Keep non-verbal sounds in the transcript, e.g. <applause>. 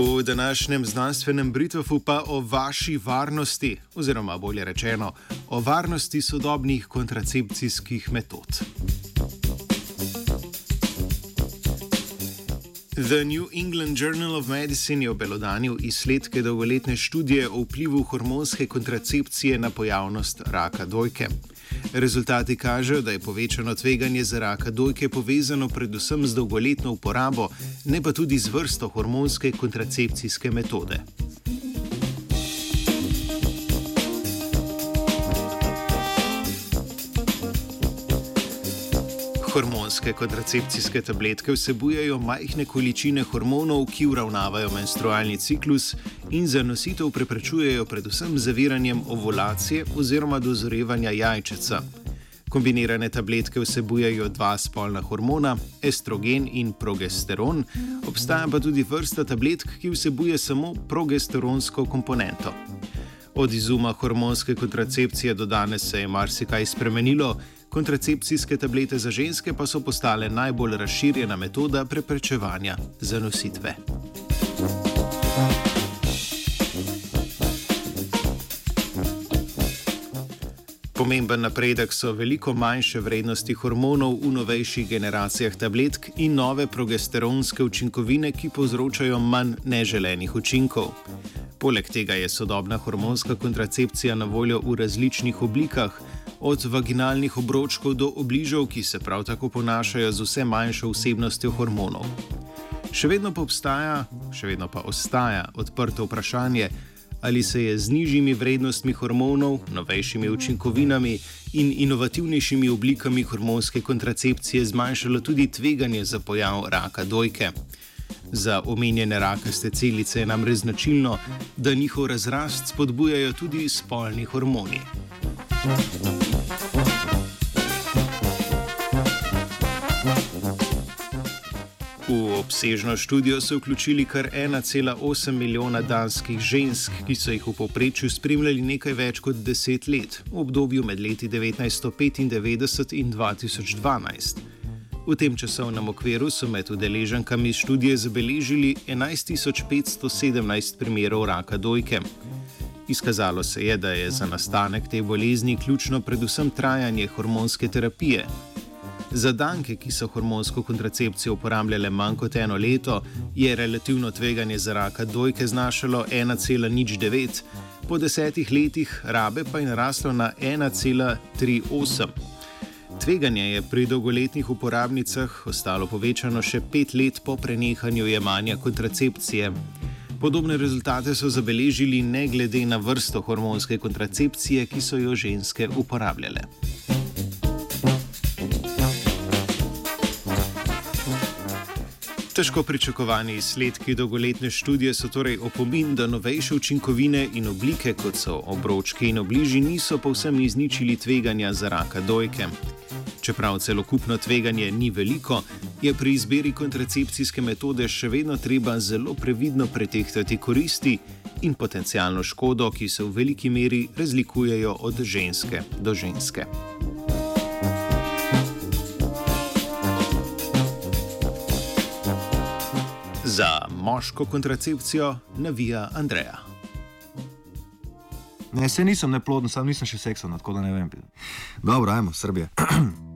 V današnjem znanstvenem Britvofu pa o vaši varnosti, oziroma bolje rečeno, o varnosti sodobnih kontracepcijskih metod. The New England Journal of Medicine je obelodanil izsledke dolgoletne študije o vplivu hormonske kontracepcije na pojavnost raka dojke. Rezultati kažejo, da je povečano tveganje za raka dojke povezano predvsem z dolgoletno uporabo, ne pa tudi z vrsto hormonske kontracepcijske metode. Hormonske kontracepcijske tabletke vsebujejo majhne količine hormonov, ki uravnavajo menstrualni ciklus in za nositev preprečujejo predvsem zaviranjem ovulacije oziroma dozorevanja jajčeca. Kombinirane tabletke vsebujejo dva spolna hormona, estrogen in progesteron, obstaja pa tudi vrsta tabletk, ki vsebuje samo progesteronsko komponento. Od izuma hormonske kontracepcije do danes se je marsikaj spremenilo, kontracepcijske tablete za ženske pa so postale najbolj razširjena metoda preprečevanja zanositve. Pomemben napredek so veliko manjše vrednosti hormonov v novejših generacijah tabletk in nove progesteronske učinkovine, ki povzročajo manj neželenih učinkov. Poleg tega je sodobna hormonska kontracepcija na voljo v različnih oblikah, od vaginalnih obročkov do obližev, ki se prav tako ponašajo z vse manjšo vsebnostjo hormonov. Še vedno pa obstaja, še vedno pa ostaja odprto vprašanje, ali se je z nižjimi vrednostmi hormonov, novejšimi učinkovinami in inovativnejšimi oblikami hormonske kontracepcije zmanjšalo tudi tveganje za pojav raka dojke. Za omenjene rakaste celice je namreč značilno, da njihov razrast spodbujajo tudi spolni hormoni. V obsežno študijo so vključili kar 1,8 milijona danskih žensk, ki so jih v povprečju spremljali nekaj več kot 10 let, v obdobju med leti 1995 in 2012. V tem časovnem okviru so med udeleženkami študije zabeležili 11.517 primerov raka dojke. Izkazalo se je, da je za nastanek te bolezni ključno predvsem trajanje hormonske terapije. Za danke, ki so hormonsko kontracepcijo uporabljale manj kot eno leto, je relativno tveganje za raka dojke znašalo 1,09, po desetih letih rabe pa je naraslo na 1,38. Tveganje je pri dolgoletnih uporabnicah ostalo povečano še pet let po prenehanju jemanja kontracepcije. Podobne rezultate so zabeležili ne glede na vrsto hormonske kontracepcije, ki so jo ženske uporabljale. Težko pričakovani izsledki dolgoletne študije so torej opomin, da novejše učinkovine in oblike, kot so obročki in obliži, niso povsem izničili tveganja za raka dojke. Čeprav celokupno tveganje ni veliko, je pri izbiri kontracepcijske metode še vedno treba zelo previdno pretehtati koristi in potencijalno škodo, ki se v veliki meri razlikujejo od ženske do ženske. Za moško kontracepcijo navija Andreja. Ne, se nisem neploden, sam nisem še seksovan, tako da ne vem. Dobro, ajmo, Srbija. <clears throat>